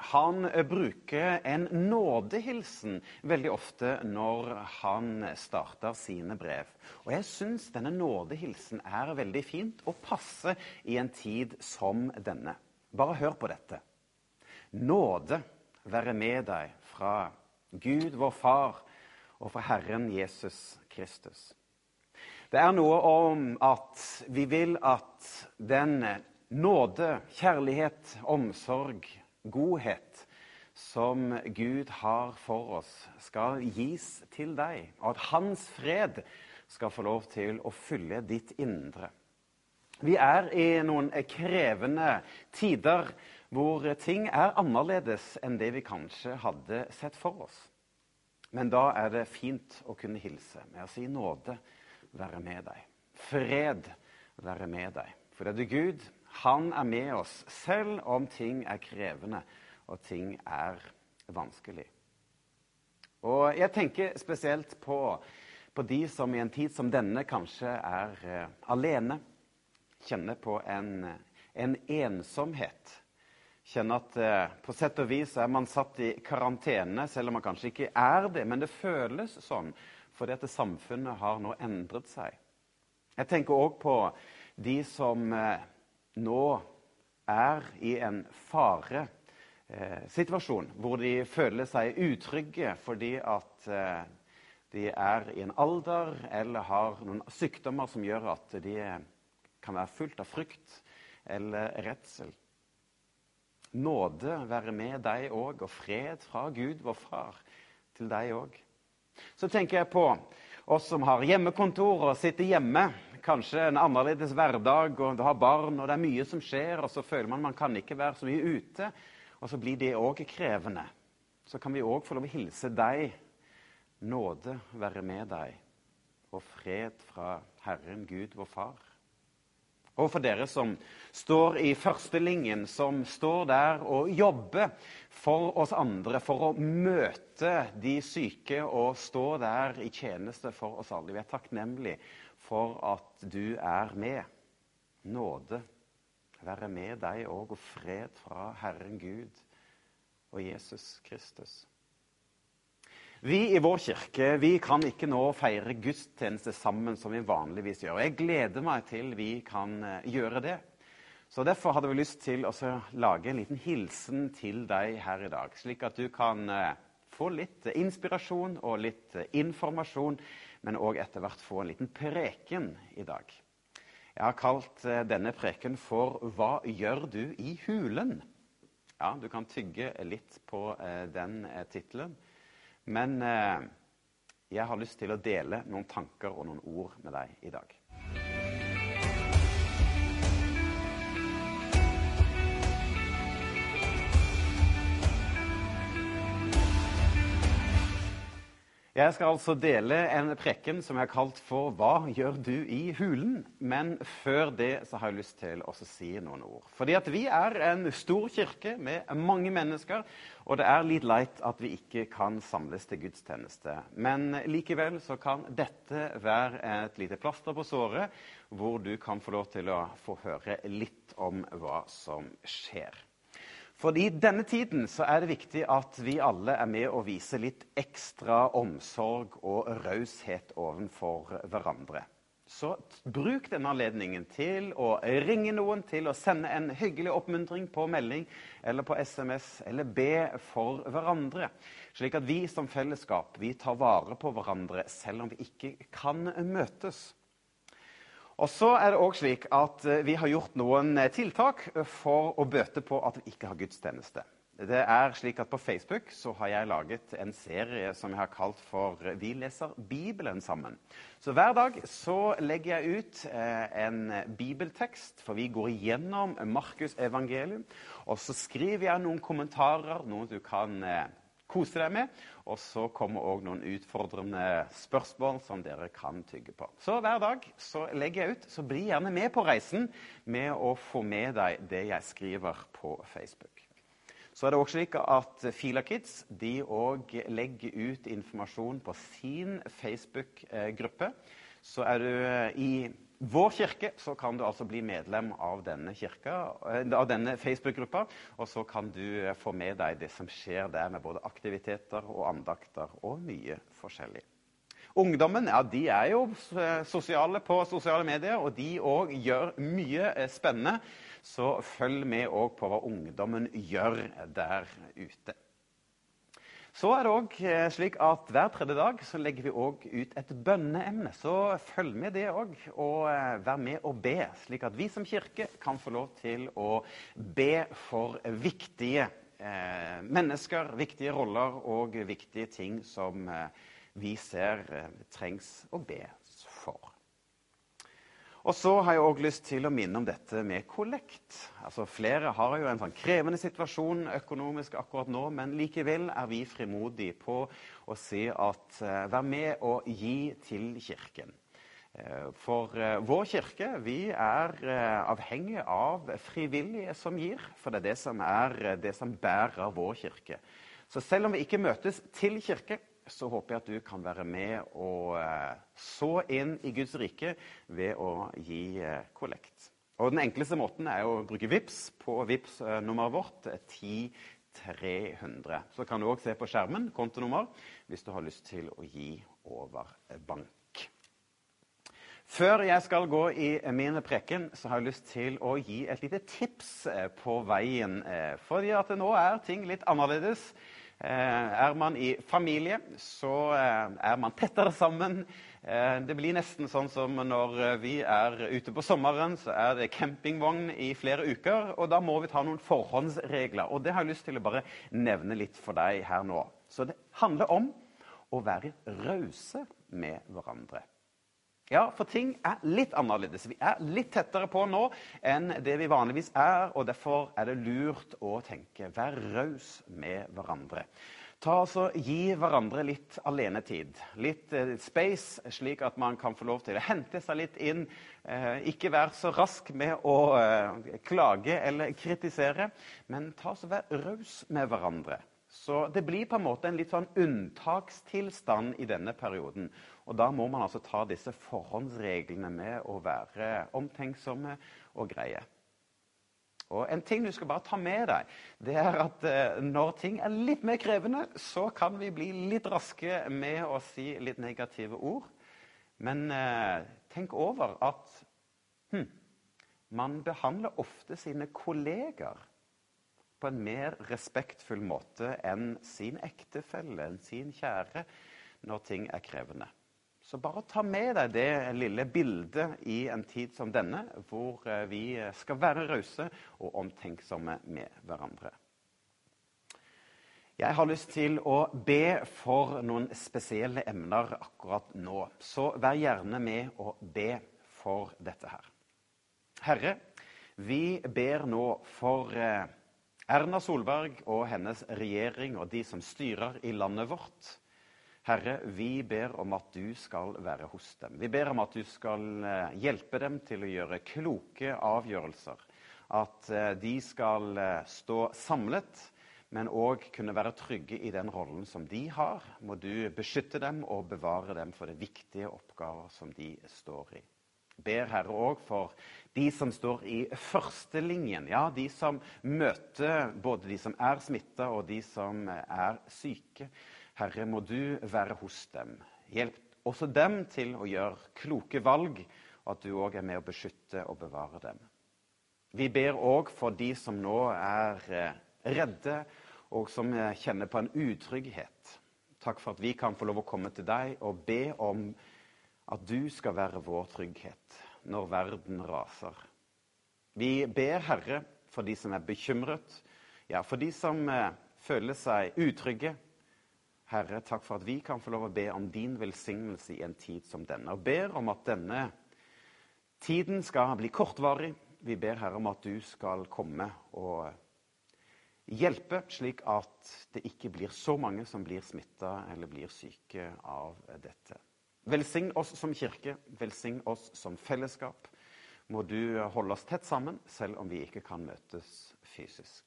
han bruker en nådehilsen veldig ofte når han starter sine brev. Og jeg syns denne nådehilsen er veldig fint og passer i en tid som denne. Bare hør på dette. Nåde være med deg fra Gud vår Far og fra Herren Jesus Kristus. Det er noe om at vi vil at den nåde, kjærlighet, omsorg, godhet som Gud har for oss, skal gis til deg, og at Hans fred skal få lov til å fylle ditt indre. Vi er i noen krevende tider hvor ting er annerledes enn det vi kanskje hadde sett for oss. Men da er det fint å kunne hilse med å si nåde være med deg. Fred være med deg. For det er Gud, han er med oss selv om ting er krevende og ting er vanskelig. Og jeg tenker spesielt på, på de som i en tid som denne kanskje er uh, alene. Kjenner på en, en ensomhet. Kjenner at uh, på sett og vis er man satt i karantene, selv om man kanskje ikke er det. Men det føles sånn fordi at samfunnet har nå endret seg. Jeg tenker òg på de som eh, nå er i en faresituasjon, eh, hvor de føler seg utrygge fordi at eh, de er i en alder eller har noen sykdommer som gjør at de kan være fullt av frykt eller redsel. Nåde være med deg òg, og fred fra Gud, vår Far, til deg òg. Så tenker jeg på oss som har hjemmekontor og sitter hjemme. Kanskje en annerledes hverdag, og du har barn, og det er mye som skjer. Og så føler man man kan ikke være så mye ute. Og så blir det òg krevende. Så kan vi òg få lov å hilse deg. Nåde være med deg, og fred fra Herren Gud, vår Far. Og for dere som står i førstelinjen, som står der og jobber for oss andre, for å møte de syke og stå der i tjeneste for oss alle. Vi er takknemlige for at du er med. Nåde være med deg òg, og fred fra Herren Gud og Jesus Kristus. Vi i vår kirke vi kan ikke nå feire gudstjeneste sammen som vi vanligvis gjør. og Jeg gleder meg til vi kan eh, gjøre det. Så Derfor hadde vi lyst til å lage en liten hilsen til deg her i dag. Slik at du kan eh, få litt inspirasjon og litt eh, informasjon, men òg etter hvert få en liten preken i dag. Jeg har kalt denne preken for 'Hva gjør du i hulen?' Ja, Du kan tygge litt på den tittelen. Men eh, jeg har lyst til å dele noen tanker og noen ord med deg i dag. Jeg skal altså dele en prekken som jeg har kalt for 'Hva gjør du i hulen?' Men før det så har jeg lyst til å si noen ord. Fordi at vi er en stor kirke med mange mennesker, og det er litt leit at vi ikke kan samles til gudstjeneste. Men likevel så kan dette være et lite plaster på såret, hvor du kan få lov til å få høre litt om hva som skjer. Fordi denne tiden så er det viktig at vi alle er med og viser litt ekstra omsorg og raushet overfor hverandre. Så bruk denne anledningen til å ringe noen, til å sende en hyggelig oppmuntring på melding eller på SMS, eller be for hverandre. Slik at vi som fellesskap vi tar vare på hverandre selv om vi ikke kan møtes. Og så er det også slik at eh, Vi har gjort noen eh, tiltak for å bøte på at vi ikke har gudstjeneste. Det er slik at På Facebook så har jeg laget en serie som jeg har kalt for 'Vi leser Bibelen sammen'. Så Hver dag så legger jeg ut eh, en bibeltekst, for vi går igjennom Markus evangelium. Og så skriver jeg noen kommentarer, noe du kan eh, kose deg med. Og så kommer òg noen utfordrende spørsmål som dere kan tygge på. Så hver dag så legger jeg ut, så bli gjerne med på reisen med å få med deg det jeg skriver på Facebook. Så er det også slik at Filakids de også legger ut informasjon på sin Facebook-gruppe. Så er du i vår kirke, så kan du altså bli medlem av denne, eh, denne Facebook-gruppa. Og så kan du eh, få med deg det som skjer der, med både aktiviteter og andakter og mye forskjellig. Ungdommen ja, de er jo sosiale på sosiale medier, og de òg gjør mye spennende. Så følg med òg på hva ungdommen gjør der ute. Så er det òg eh, slik at Hver tredje dag så legger vi òg ut et bønneemne. Så følg med det òg, og eh, vær med og be, slik at vi som kirke kan få lov til å be for viktige eh, mennesker, viktige roller og viktige ting som eh, vi ser eh, trengs å be. Og så har jeg òg lyst til å minne om dette med kollekt. Altså, flere har jo en sånn krevende situasjon økonomisk akkurat nå, men likevel er vi frimodige på å si at uh, vær med og gi til Kirken. Uh, for uh, vår kirke vi er avhengig av frivillige som gir, for det er det som er det som bærer vår kirke. Så selv om vi ikke møtes til kirke, så håper jeg at du kan være med og eh, så inn i Guds rike ved å gi eh, kollekt. Og Den enkleste måten er å bruke VIPS på VIPS eh, nummeret vårt 10300. Så kan du òg se på skjermen kontonummer hvis du har lyst til å gi over bank. Før jeg skal gå i min preken, så har jeg lyst til å gi et lite tips på veien. Fordi at nå er ting litt annerledes. Eh, er man i familie, så eh, er man tettere sammen. Eh, det blir nesten sånn som når vi er ute på sommeren, så er det campingvogn i flere uker. Og da må vi ta noen forhåndsregler. Og det har jeg lyst til å bare nevne litt for deg her nå. Så det handler om å være rause med hverandre. Ja, for ting er litt annerledes. Vi er litt tettere på nå enn det vi vanligvis er. og Derfor er det lurt å tenke vær raus med hverandre. Ta altså, Gi hverandre litt alenetid, litt eh, space, slik at man kan få lov til å hente seg litt inn. Eh, ikke vær så rask med å eh, klage eller kritisere, men ta så vær raus med hverandre. Så det blir på en måte en litt sånn unntakstilstand i denne perioden. Og da må man altså ta disse forhåndsreglene med å være omtenksomme og greie. Og En ting du skal bare ta med deg, det er at eh, når ting er litt mer krevende, så kan vi bli litt raske med å si litt negative ord. Men eh, tenk over at hm, man behandler ofte sine kolleger på en mer respektfull måte enn sin ektefelle, enn sin kjære, når ting er krevende. Så bare ta med deg det lille bildet i en tid som denne, hvor eh, vi skal være rause og omtenksomme med hverandre. Jeg har lyst til å be for noen spesielle emner akkurat nå. Så vær gjerne med å be for dette her. Herre, vi ber nå for eh, Erna Solberg og hennes regjering og de som styrer i landet vårt. Herre, vi ber om at du skal være hos dem. Vi ber om at du skal eh, hjelpe dem til å gjøre kloke avgjørelser. At eh, de skal eh, stå samlet, men òg kunne være trygge i den rollen som de har. Må du beskytte dem og bevare dem for de viktige oppgaver som de står i. Ber Herre òg for de som står i førstelinjen, ja, de som møter både de som er smitta, og de som er syke. Herre, må du være hos dem. Hjelp også dem til å gjøre kloke valg, og at du òg er med å beskytte og bevare dem. Vi ber òg for de som nå er eh, redde, og som eh, kjenner på en utrygghet. Takk for at vi kan få lov å komme til deg og be om at du skal være vår trygghet når verden raser. Vi ber, Herre, for de som er bekymret, Ja, for de som eh, føler seg utrygge, Herre, takk for at vi kan få lov å be om din velsignelse i en tid som denne. Og ber om at denne tiden skal bli kortvarig. Vi ber Herre om at du skal komme og hjelpe, slik at det ikke blir så mange som blir smitta eller blir syke av dette. Velsign oss som kirke, velsign oss som fellesskap. Må du holde oss tett sammen, selv om vi ikke kan møtes fysisk.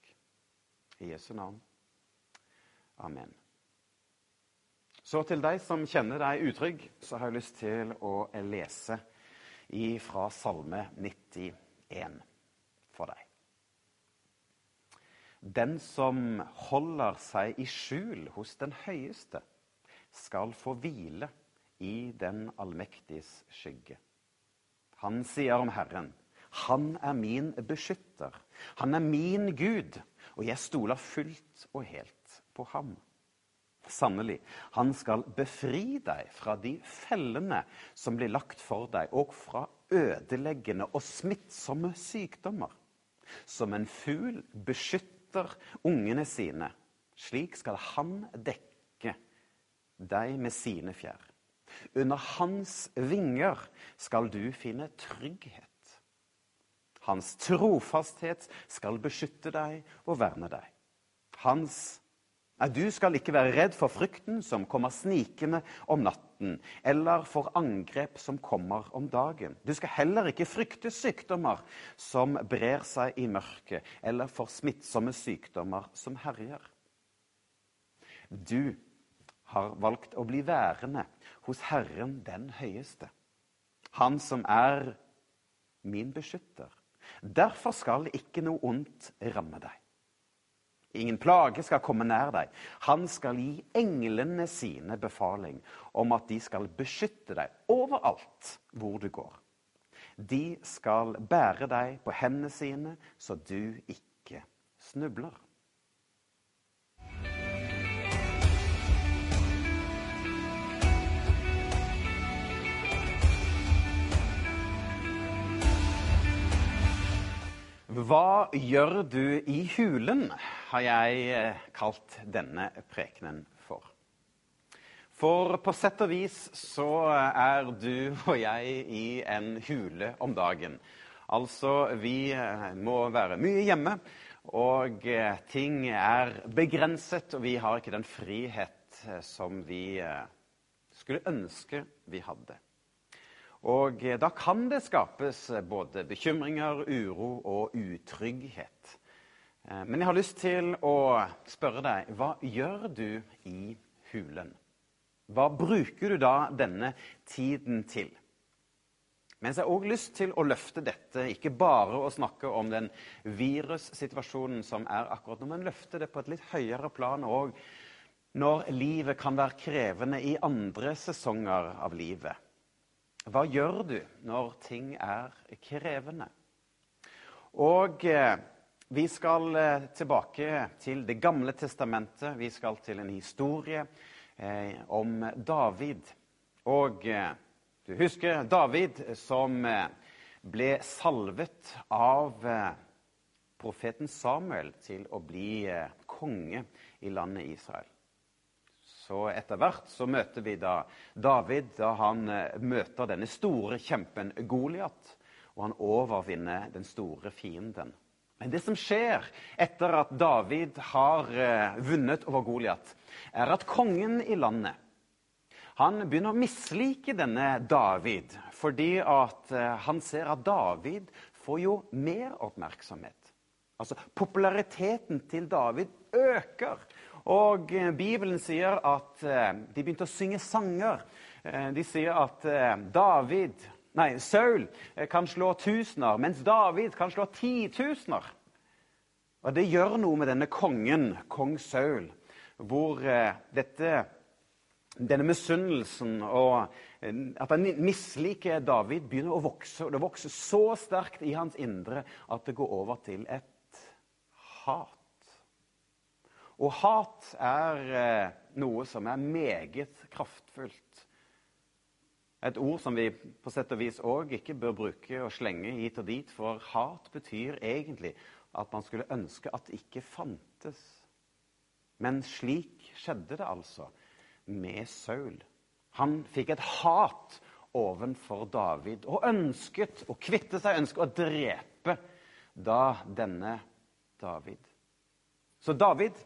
I Jesu navn. Amen. Så til deg som kjenner deg utrygg, så har jeg lyst til å lese fra Salme 91 for deg. Den som holder seg i skjul hos den høyeste, skal få hvile i den allmektiges skygge. Han sier om Herren, han er min beskytter, han er min Gud, og jeg stoler fullt og helt på ham. Sannelig, han skal befri deg fra de fellene som blir lagt for deg, og fra ødeleggende og smittsomme sykdommer. Som en fugl beskytter ungene sine, slik skal han dekke deg med sine fjær. Under hans vinger skal du finne trygghet. Hans trofasthet skal beskytte deg og verne deg. Hans Nei, du skal ikke være redd for frykten som kommer snikende om natten, eller for angrep som kommer om dagen. Du skal heller ikke frykte sykdommer som brer seg i mørket, eller for smittsomme sykdommer som herjer. Du har valgt å bli værende hos Herren den høyeste, Han som er min beskytter. Derfor skal ikke noe ondt ramme deg. Ingen plage skal komme nær deg. Han skal gi englene sine befaling om at de skal beskytte deg overalt hvor du går. De skal bære deg på hendene sine, så du ikke snubler. Hva gjør du i hulen, har jeg eh, kalt denne prekenen for. For på sett og vis så er du og jeg i en hule om dagen. Altså, vi eh, må være mye hjemme, og eh, ting er begrenset, og vi har ikke den frihet som vi skulle ønske vi hadde. Og eh, da kan det skapes eh, både bekymringer, uro og utrygghet. Eh, men jeg har lyst til å spørre deg hva gjør du i hulen? Hva bruker du da denne tiden til? Mens jeg har òg lyst til å løfte dette, ikke bare å snakke om den virussituasjonen som er akkurat nå, men løfte det på et litt høyere plan òg når livet kan være krevende i andre sesonger av livet. Hva gjør du når ting er krevende? Og eh, vi skal eh, tilbake til Det gamle testamentet. Vi skal til en historie eh, om David. Og eh, du husker David som eh, ble salvet av profeten Samuel til å bli konge i landet Israel. Så etter hvert så møter vi da David da han eh, møter denne store kjempen Goliat. Og han overvinner den store fienden. Men det som skjer etter at David har eh, vunnet over Goliat, er at kongen i landet han begynner å mislike denne David fordi at eh, han ser at David får jo mer oppmerksomhet. Altså, Populariteten til David øker. Og eh, Bibelen sier at eh, de begynte å synge sanger. Eh, de sier at David, nei, Saul kan slå tusener, mens David kan slå titusener. Og det gjør noe med denne kongen, kong Saul, hvor dette, denne misunnelsen og at han misliker David, begynner å vokse. Og det vokser så sterkt i hans indre at det går over til et hat. Og hat er eh, noe som er meget kraftfullt. Et ord som vi på sett og vis òg ikke bør bruke og slenge hit og dit, for hat betyr egentlig at man skulle ønske at det ikke fantes. Men slik skjedde det altså med Saul. Han fikk et hat ovenfor David og ønsket å kvitte seg, ønsket å drepe da denne David. Så David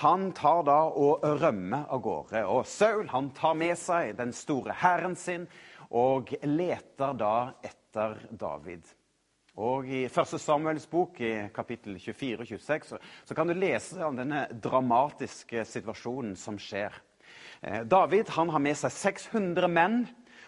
han tar da og rømmer av gårde. Og Saul han tar med seg den store hæren sin og leter da etter David. Og I 1. Samuels bok, i kapittel 24 og 26, så, kan du lese om denne dramatiske situasjonen som skjer. Eh, David han har med seg 600 menn,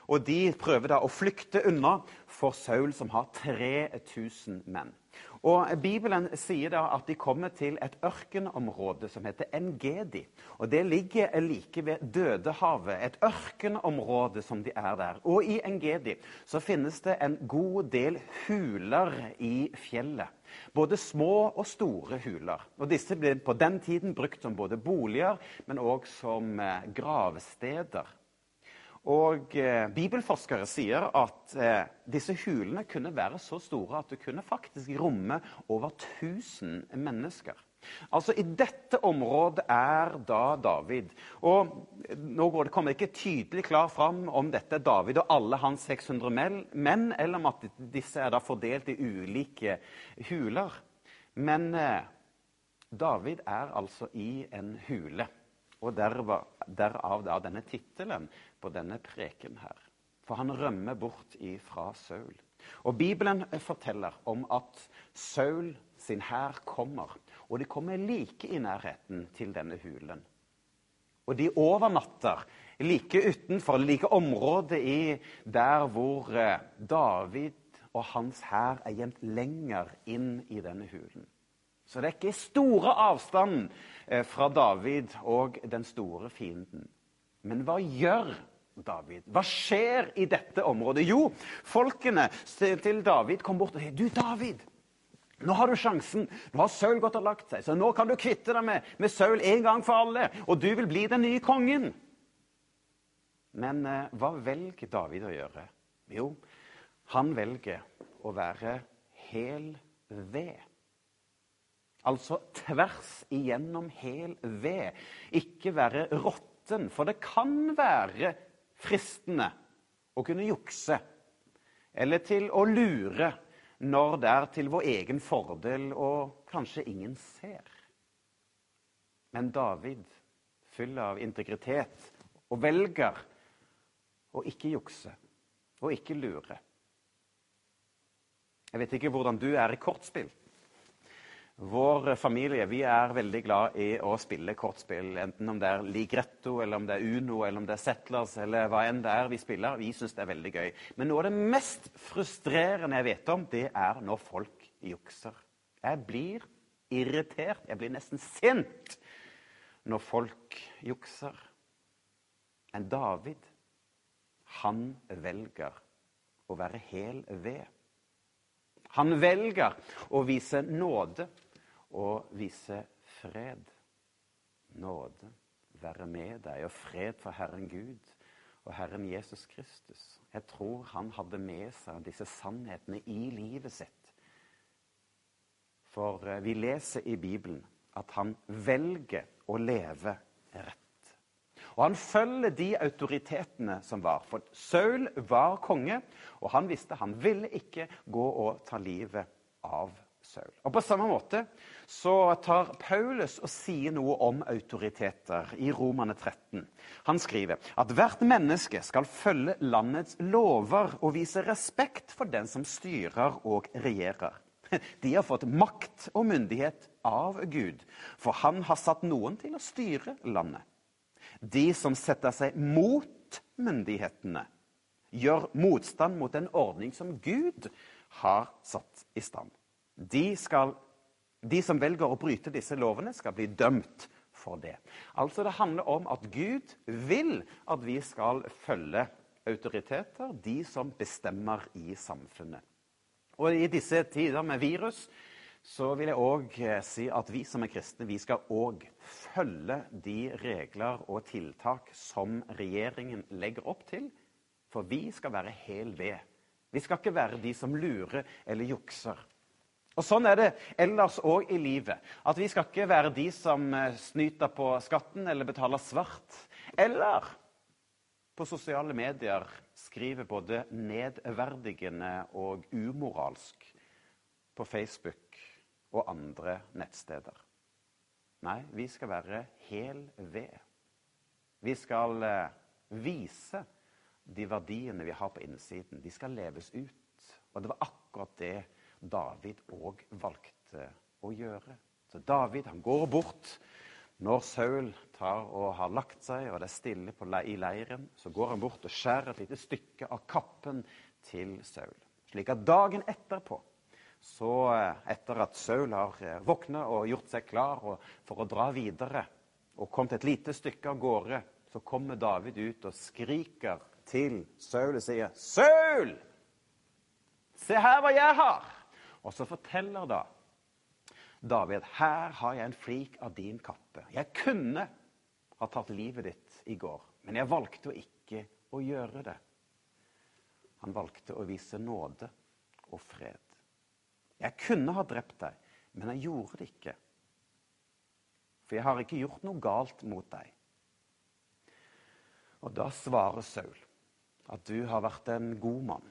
og de prøver da å flykte unna for Saul, som har 3000 menn. Og Bibelen sier da at de kommer til et ørkenområde som heter Engedi. Og Det ligger like ved Dødehavet, et ørkenområde som de er der. Og i Engedi så finnes det en god del huler i fjellet. Både små og store huler. Og Disse ble på den tiden brukt som både boliger, men òg som eh, gravsteder. Og eh, Bibelforskere sier at eh, disse hulene kunne være så store at det kunne faktisk romme over 1000 mennesker. Altså I dette området er da David. Og Nå går det, kommer det ikke tydelig klart fram om dette er David og alle hans 600 menn, eller om at disse er da fordelt i ulike huler. Men eh, David er altså i en hule. Og derav da denne tittelen på denne preken her. For han rømmer bort ifra Saul. Og Bibelen forteller om at Saul sin hær kommer, og de kommer like i nærheten til denne hulen. Og de overnatter like utenfor, like området i der hvor eh, David og hans hær er gjemt lenger inn i denne hulen. Så det er ikke store avstand eh, fra David og den store fienden. Men hva gjør David? Hva skjer i dette området? Jo, folkene til David kom bort og sier, 'Du, David, nå har du sjansen. Nå har Saul gått og lagt seg, så nå kan du kvitte deg med, med Saul en gang for alle, og du vil bli den nye kongen.' Men eh, hva velger David å gjøre? Jo, han velger å være hel ved. Altså tvers igjennom hel ved. Ikke være råtten. For det kan være fristende å kunne jukse eller til å lure når det er til vår egen fordel og kanskje ingen ser. Men David, full av integritet, og velger å ikke jukse og ikke lure. Jeg vet ikke hvordan du er i kortspill. Vår familie vi er veldig glad i å spille kortspill. Enten om det er ligretto, eller om det er Uno, eller om det er Settlers, eller hva enn det er vi spiller. Vi syns det er veldig gøy. Men noe av det mest frustrerende jeg vet om, det er når folk jukser. Jeg blir irritert, jeg blir nesten sint når folk jukser. Men David, han velger å være hel ved. Han velger å vise nåde og vise fred. Nåde være med deg, og fred for Herren Gud og Herren Jesus Kristus. Jeg tror han hadde med seg disse sannhetene i livet sitt. For eh, vi leser i Bibelen at han velger å leve rett. Og han følger de autoritetene som var. For Saul var konge, og han visste han ville ikke gå og ta livet av Saul. Og På samme måte så tar Paulus og sier noe om autoriteter i Romane 13. Han skriver at hvert menneske skal følge landets lover og vise respekt for den som styrer og regjerer. De har fått makt og myndighet av Gud, for han har satt noen til å styre landet. De som setter seg mot myndighetene, gjør motstand mot en ordning som Gud har satt i stand. De, skal, de som velger å bryte disse lovene, skal bli dømt for det. Altså Det handler om at Gud vil at vi skal følge autoriteter, de som bestemmer i samfunnet. Og I disse tider med virus så vil jeg òg eh, si at vi som er kristne, vi skal òg følge de regler og tiltak som regjeringen legger opp til. For vi skal være hel ved. Vi skal ikke være de som lurer eller jukser. Og Sånn er det ellers òg i livet. At Vi skal ikke være de som eh, snyter på skatten eller betaler svart. Eller på sosiale medier skriver både nedverdigende og umoralsk på Facebook og andre nettsteder. Nei, vi skal være hel ved. Vi skal eh, vise de verdiene vi har på innsiden. De skal leves ut. Og det var akkurat det David òg valgte å gjøre. Så David han går bort når Saul tar og har lagt seg, og det er stille på, i leiren. Så går han bort og skjærer et lite stykke av kappen til Saul. Slik at dagen etterpå, så eh, etter at Saul har eh, våkna og gjort seg klar for å dra videre, og kommet et lite stykke av gårde, så kommer David ut og skriker til Saul og sier, 'Saul! Se her hva jeg har!' Og så forteller da David her har jeg en flik av din kappe. Jeg kunne ha tatt livet ditt i går, men jeg valgte å ikke å gjøre det. Han valgte å vise nåde og fred. Jeg kunne ha drept deg, men jeg gjorde det ikke. For jeg har ikke gjort noe galt mot deg. Og da svarer Saul at du har vært en god mann.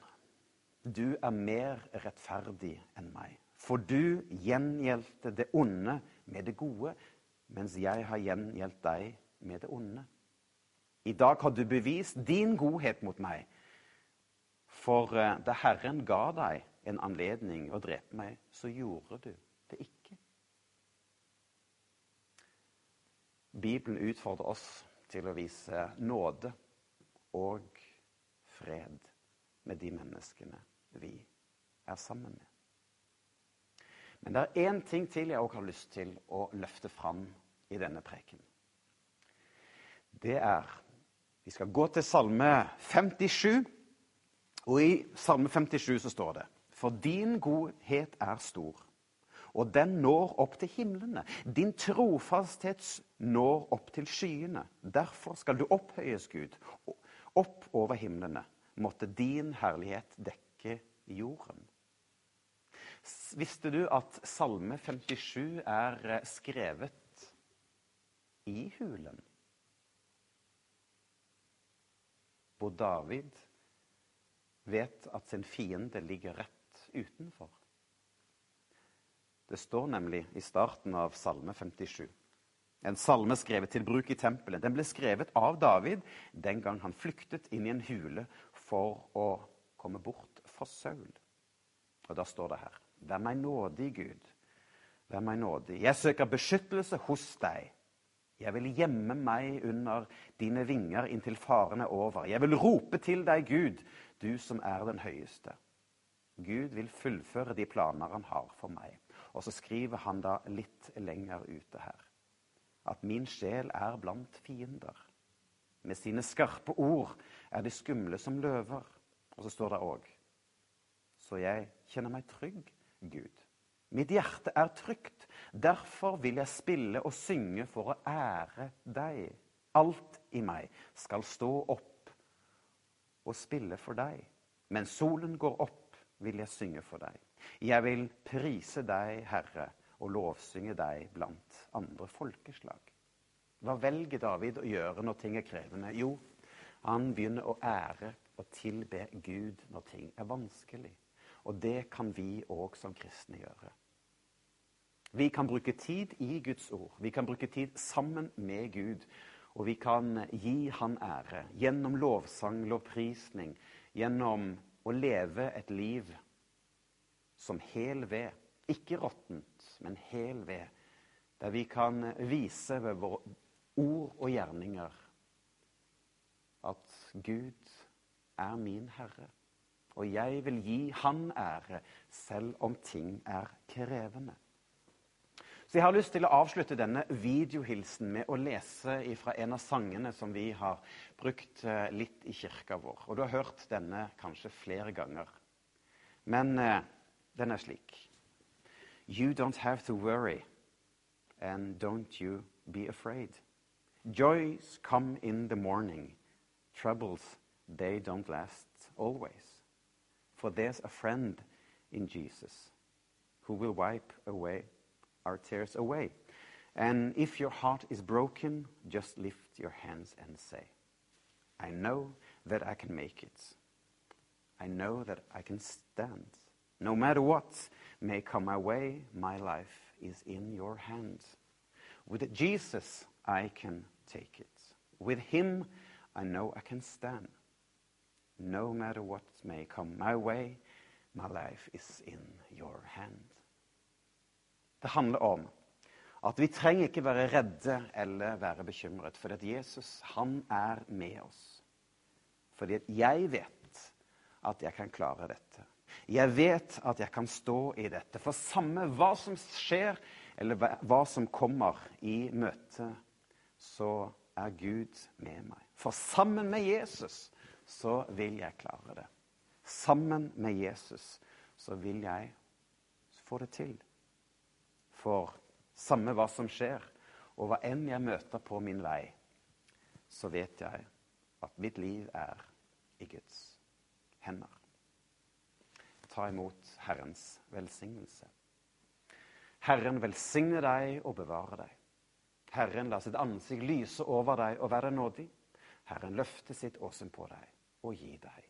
Du er mer rettferdig enn meg. For du gjengjeldte det onde med det gode, mens jeg har gjengjeldt deg med det onde. I dag har du bevist din godhet mot meg. For eh, da Herren ga deg en anledning å drepe meg, så gjorde du det ikke. Bibelen utfordrer oss til å vise nåde og fred med de menneskene vi er sammen med. Men det er én ting til jeg òg har lyst til å løfte fram i denne preken. Det er Vi skal gå til Salme 57. Og i Salme 57 så står det For din godhet er stor, og den når opp til himlene. Din trofasthet når opp til skyene. Derfor skal du opphøyes, Gud, opp over himlene. Måtte din herlighet dekke jorden. Visste du at Salme 57 er eh, skrevet i hulen? Hvor David vet at sin fiende ligger rett utenfor. Det står nemlig i starten av Salme 57. En salme skrevet til bruk i tempelet. Den ble skrevet av David den gang han flyktet inn i en hule for å komme bort fra Saul. Og da står det her Vær meg nådig, Gud. Vær meg nådig. Jeg søker beskyttelse hos deg. Jeg vil gjemme meg under dine vinger inntil faren er over. Jeg vil rope til deg, Gud, du som er den høyeste. Gud vil fullføre de planer han har for meg. Og så skriver han da litt lenger ute her at min sjel er blant fiender. Med sine skarpe ord er de skumle som løver. Og så står det òg Så jeg kjenner meg trygg Gud. Mitt hjerte er trygt. Derfor vil jeg spille og synge for å ære deg. Alt i meg skal stå opp og spille for deg. Mens solen går opp, vil jeg synge for deg. Jeg vil prise deg, Herre, og lovsynge deg blant andre folkeslag. Hva velger David å gjøre når ting er krevende? Jo, han begynner å ære og tilbe Gud når ting er vanskelig. Og det kan vi òg som kristne gjøre. Vi kan bruke tid i Guds ord. Vi kan bruke tid sammen med Gud. Og vi kan gi Han ære gjennom lovsang, lovprisning, gjennom å leve et liv som hel ved. Ikke råttent, men hel ved. Der vi kan vise ved våre ord og gjerninger at Gud er min Herre og jeg vil gi han ære, selv om ting er krevende. Så Jeg har lyst til å avslutte denne videohilsen med å lese fra en av sangene som vi har brukt eh, litt i kirka vår. Og du har hørt denne kanskje flere ganger. Men eh, den er slik. You don't have to worry, and don't you be afraid. Joys come in the morning. Troubles, they don't last always. For there's a friend in Jesus. who will wipe away our tears away. And if your heart is broken, just lift your hands and say, I know that I can make it. I know that I can stand. No matter what may come my way, my life is in your hands. With Jesus, I can take it. With him, I know I can stand. No matter what may come my way, my life is in your hand. Det handler om at vi trenger ikke være redde eller være bekymret, fordi at Jesus han er med oss. Fordi at jeg vet at jeg kan klare dette. Jeg vet at jeg kan stå i dette. For samme hva som skjer, eller hva som kommer i møte, så er Gud med meg. For sammen med Jesus så vil jeg klare det. Sammen med Jesus så vil jeg få det til. For samme hva som skjer, og hva enn jeg møter på min vei, så vet jeg at mitt liv er i Guds hender. Ta imot Herrens velsignelse. Herren velsigne deg og bevare deg. Herren la sitt ansikt lyse over deg og være nådig. Herren løfte sitt åsyn på deg og gi deg